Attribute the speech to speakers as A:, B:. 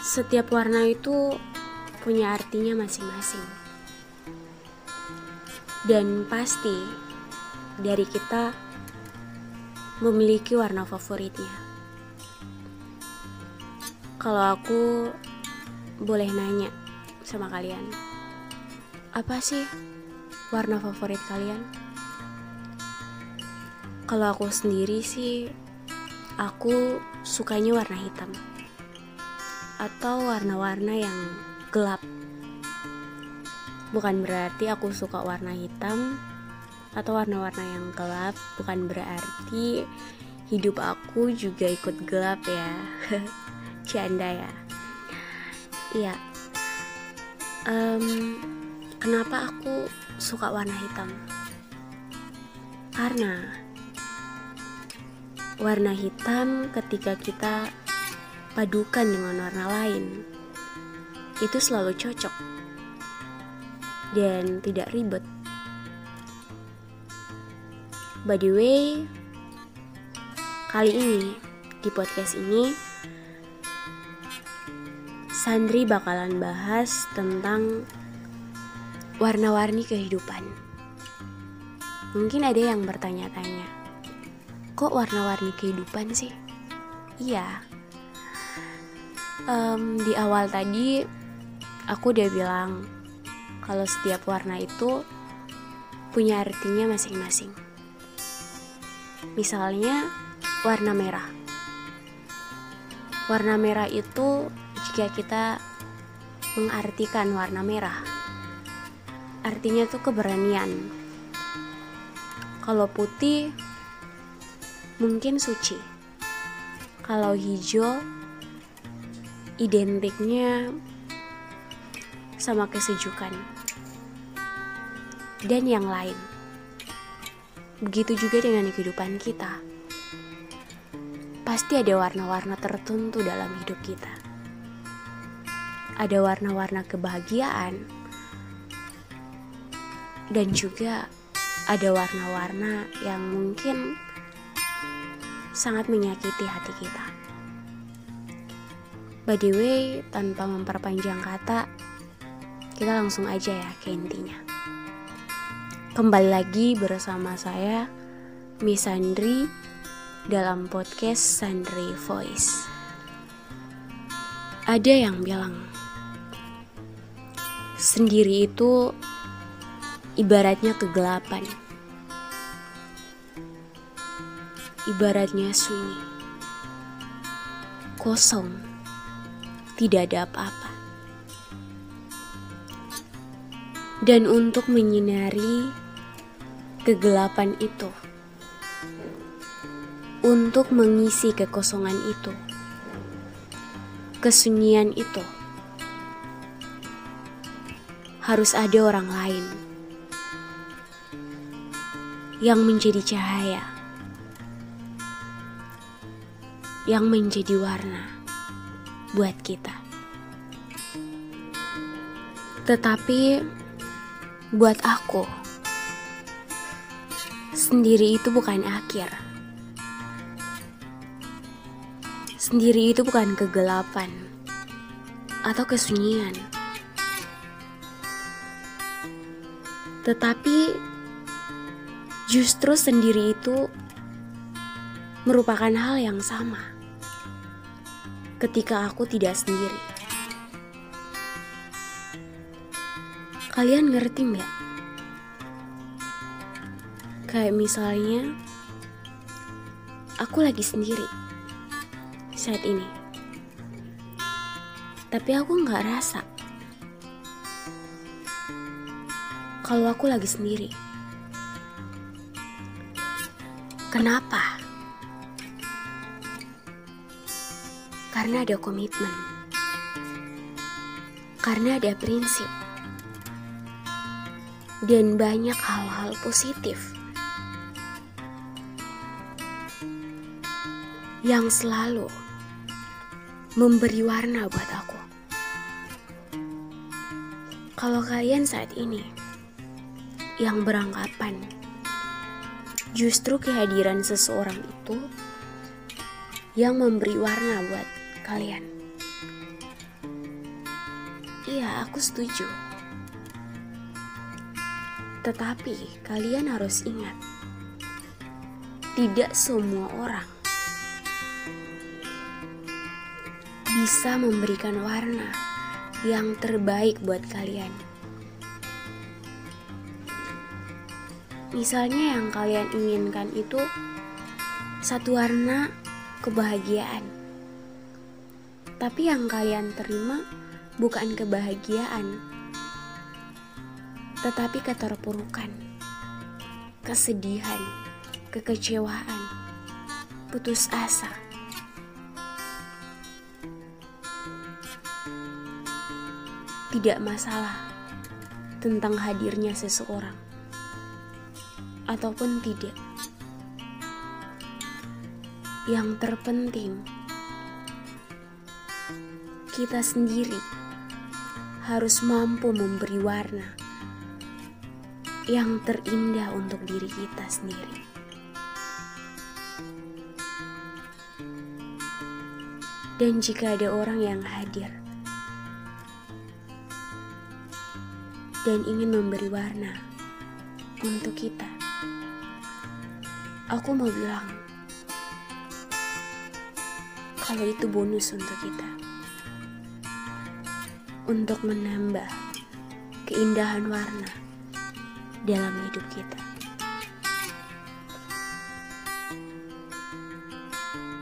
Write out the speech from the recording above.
A: Setiap warna itu punya artinya masing-masing. Dan pasti dari kita memiliki warna favoritnya. Kalau aku boleh nanya sama kalian, apa sih warna favorit kalian? Kalau aku sendiri sih, aku sukanya warna hitam atau warna-warna yang gelap. Bukan berarti aku suka warna hitam atau warna-warna yang gelap, bukan berarti hidup aku juga ikut gelap ya. Canda ya. Iya. Um, kenapa aku suka warna hitam? Karena warna hitam ketika kita padukan dengan warna lain itu selalu cocok dan tidak ribet. By the way, kali ini di podcast ini Sandri bakalan bahas tentang warna-warni kehidupan. Mungkin ada yang bertanya-tanya, kok warna-warni kehidupan sih? Iya. Um, di awal tadi aku udah bilang kalau setiap warna itu punya artinya masing-masing. Misalnya warna merah. Warna merah itu jika kita mengartikan warna merah, artinya tuh keberanian. Kalau putih mungkin suci. Kalau hijau identiknya sama kesejukan dan yang lain. Begitu juga dengan kehidupan kita. Pasti ada warna-warna tertentu dalam hidup kita. Ada warna-warna kebahagiaan dan juga ada warna-warna yang mungkin sangat menyakiti hati kita. By the way, tanpa memperpanjang kata, kita langsung aja ya ke intinya. Kembali lagi bersama saya, Miss Sandri, dalam podcast Sandri Voice. Ada yang bilang, sendiri itu ibaratnya kegelapan ibaratnya sunyi, kosong, tidak ada apa-apa. Dan untuk menyinari kegelapan itu, untuk mengisi kekosongan itu, kesunyian itu, harus ada orang lain yang menjadi cahaya yang menjadi warna buat kita. Tetapi buat aku, sendiri itu bukan akhir. Sendiri itu bukan kegelapan atau kesunyian. Tetapi justru sendiri itu merupakan hal yang sama ketika aku tidak sendiri. Kalian ngerti nggak? Kayak misalnya, aku lagi sendiri saat ini, tapi aku nggak rasa kalau aku lagi sendiri. Kenapa? Karena ada komitmen. Karena ada prinsip. Dan banyak hal-hal positif. Yang selalu memberi warna buat aku. Kalau kalian saat ini yang beranggapan justru kehadiran seseorang itu yang memberi warna buat kalian. Iya, aku setuju. Tetapi kalian harus ingat, tidak semua orang bisa memberikan warna yang terbaik buat kalian. Misalnya yang kalian inginkan itu satu warna kebahagiaan. Tapi yang kalian terima bukan kebahagiaan, tetapi keterpurukan, kesedihan, kekecewaan, putus asa. Tidak masalah tentang hadirnya seseorang ataupun tidak. Yang terpenting, kita sendiri harus mampu memberi warna yang terindah untuk diri kita sendiri. Dan jika ada orang yang hadir dan ingin memberi warna untuk kita, aku mau bilang kalau itu bonus untuk kita untuk menambah keindahan warna dalam hidup kita.